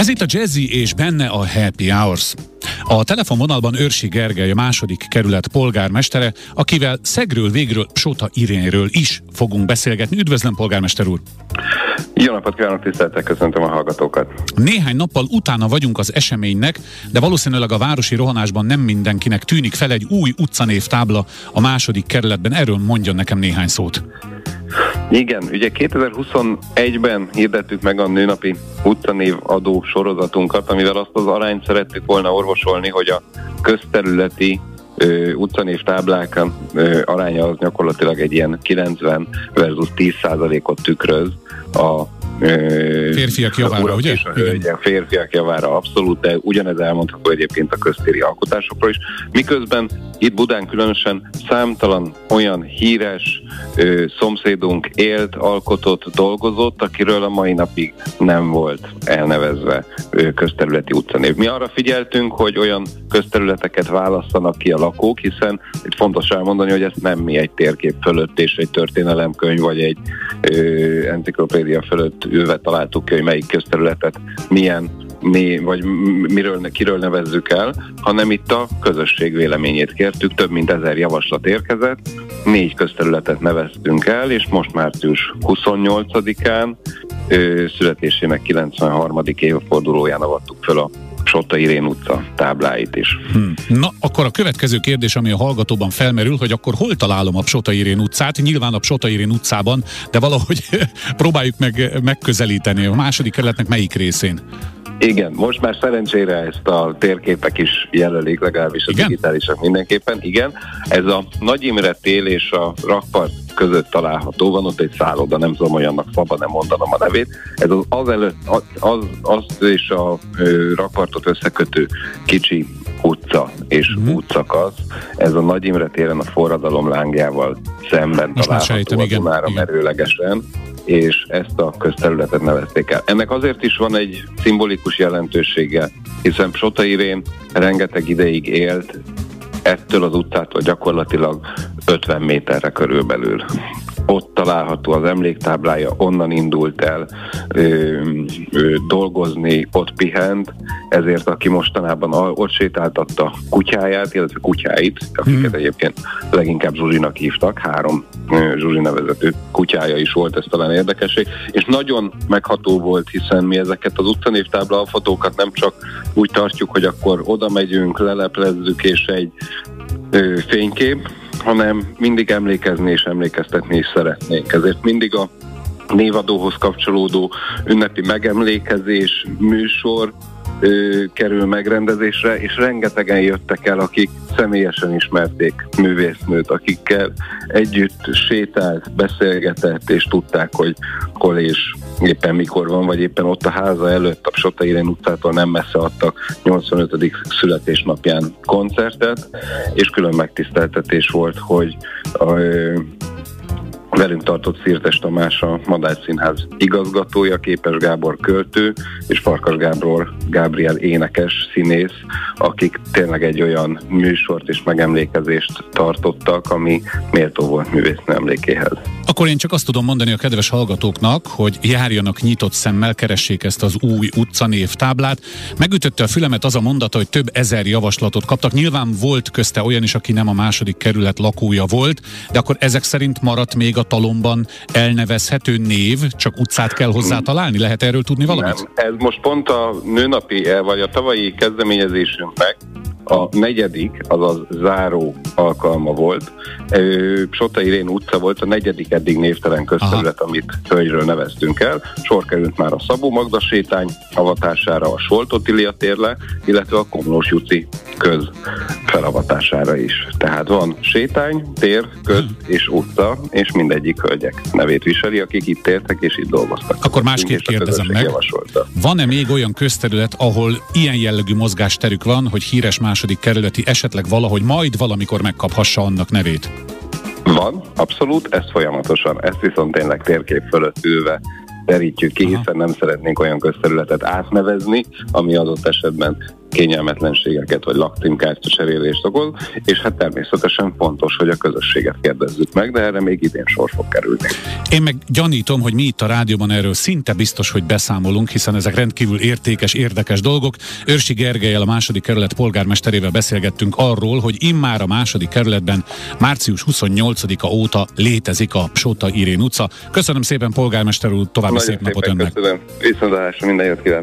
Ez itt a Jazzy és benne a Happy Hours. A telefonvonalban Őrsi Gergely, a második kerület polgármestere, akivel Szegről, végről, Sota Irénről is fogunk beszélgetni. Üdvözlöm, polgármester úr! Jó napot kívánok, tiszteltek, köszöntöm a hallgatókat. Néhány nappal utána vagyunk az eseménynek, de valószínűleg a városi rohanásban nem mindenkinek tűnik fel egy új utcanév tábla a második kerületben. Erről mondjon nekem néhány szót. Igen, ugye 2021-ben hirdettük meg a nőnapi utcanév adó sorozatunkat, amivel azt az arányt szerettük volna orvosolni, hogy a közterületi ö, utcanév táblák ö, aránya az gyakorlatilag egy ilyen 90 versus 10 százalékot tükröz a férfiak javára, ugye? És a hölgyek, férfiak javára abszolút, de ugyanez elmondható egyébként a köztéri alkotásokról is. Miközben itt Budán különösen számtalan olyan híres ö, szomszédunk élt, alkotott, dolgozott, akiről a mai napig nem volt elnevezve ö, közterületi utcanév. Mi arra figyeltünk, hogy olyan közterületeket választanak ki a lakók, hiszen itt fontos elmondani, hogy ezt nem mi egy térkép fölött és egy történelemkönyv vagy egy ö, enciklopédia fölött ülve találtuk ki, hogy melyik közterületet milyen mi, vagy miről, kiről nevezzük el, hanem itt a közösség véleményét kértük, több mint ezer javaslat érkezett, négy közterületet neveztünk el, és most március 28-án születésének 93. évfordulóján avattuk föl a Sota Irén utca tábláit is. Hmm. Na, akkor a következő kérdés, ami a hallgatóban felmerül, hogy akkor hol találom a Sota Irén utcát? Nyilván a Sota Irén utcában, de valahogy próbáljuk meg megközelíteni. A második kerületnek melyik részén? Igen, most már szerencsére ezt a térképek is jelölik, legalábbis a Igen? digitálisak mindenképpen. Igen, ez a Nagy Imre tél és a rakpart között található, van ott egy szálloda, nem tudom, olyannak szabad nem mondanom a nevét. Ez az, az előtt, az, az, az és a ö, rakpartot összekötő kicsi utca és mm-hmm. útszakasz. Ez a Nagy Imre téren a forradalom lángjával szemben Most található sejtem, a Dunára merőlegesen és ezt a közterületet nevezték el. Ennek azért is van egy szimbolikus jelentősége, hiszen Sota Irén rengeteg ideig élt ettől az utcától gyakorlatilag 50 méterre körülbelül ott található az emléktáblája, onnan indult el ö, ö, dolgozni, ott pihent, ezért aki mostanában ott sétáltatta kutyáját, illetve kutyáit, akiket hmm. egyébként leginkább Zsuzsinak hívtak, három Zsuzsi nevezető kutyája is volt, ez talán érdekesség, és nagyon megható volt, hiszen mi ezeket az utcanévtábla fotókat nem csak úgy tartjuk, hogy akkor oda megyünk, leleplezzük, és egy ö, fénykép, hanem mindig emlékezni és emlékeztetni is szeretnénk. Ezért mindig a névadóhoz kapcsolódó ünnepi megemlékezés, műsor kerül megrendezésre, és rengetegen jöttek el, akik személyesen ismerték művésznőt, akikkel együtt sétált, beszélgetett, és tudták, hogy hol és éppen mikor van, vagy éppen ott a háza előtt, a Sota Irén utcától nem messze adtak 85. születésnapján koncertet, és külön megtiszteltetés volt, hogy a, Velünk tartott Szirtes Tamás a Madács Színház igazgatója, Képes Gábor költő, és Farkas Gábor Gábriel énekes színész, akik tényleg egy olyan műsort és megemlékezést tartottak, ami méltó volt művésznő emlékéhez. Akkor én csak azt tudom mondani a kedves hallgatóknak, hogy járjanak nyitott szemmel, keressék ezt az új utcanév táblát. Megütötte a fülemet az a mondata, hogy több ezer javaslatot kaptak. Nyilván volt közte olyan is, aki nem a második kerület lakója volt, de akkor ezek szerint maradt még a talomban elnevezhető név, csak utcát kell hozzá találni? Lehet erről tudni valamit? Nem, ez most pont a nőnapi, eh, vagy a tavalyi kezdeményezésünknek a negyedik, azaz záró alkalma volt. Sota Irén utca volt a negyedik eddig névtelen közterület, Aha. amit hölgyről neveztünk el. Sor került már a Szabó Magda sétány avatására, a Soltotilia térle, illetve a Komlós Juci köz felavatására is. Tehát van sétány, tér, köz hmm. és utca, és mindegyik hölgyek nevét viseli, akik itt értek és itt dolgoztak. Akkor másképp kérdezem meg, van-e még olyan közterület, ahol ilyen jellegű mozgásterük van, hogy híres második kerületi esetleg valahogy majd valamikor megkaphassa annak nevét? Van, abszolút, ez folyamatosan. Ezt viszont tényleg térkép fölött ülve derítjük ki, Aha. hiszen nem szeretnénk olyan közterületet átnevezni, ami adott esetben kényelmetlenségeket vagy lakcímkártya cserélést okoz, és hát természetesen fontos, hogy a közösséget kérdezzük meg, de erre még idén sor fog kerülni. Én meg gyanítom, hogy mi itt a rádióban erről szinte biztos, hogy beszámolunk, hiszen ezek rendkívül értékes, érdekes dolgok. Őrsi Gergelyel, a második kerület polgármesterével beszélgettünk arról, hogy immár a második kerületben március 28-a óta létezik a Sóta Irén utca. Köszönöm szépen, polgármester úr, további Nagyon szép napot önnek. Köszönöm. Viszontlátásra, minden jót kívánok.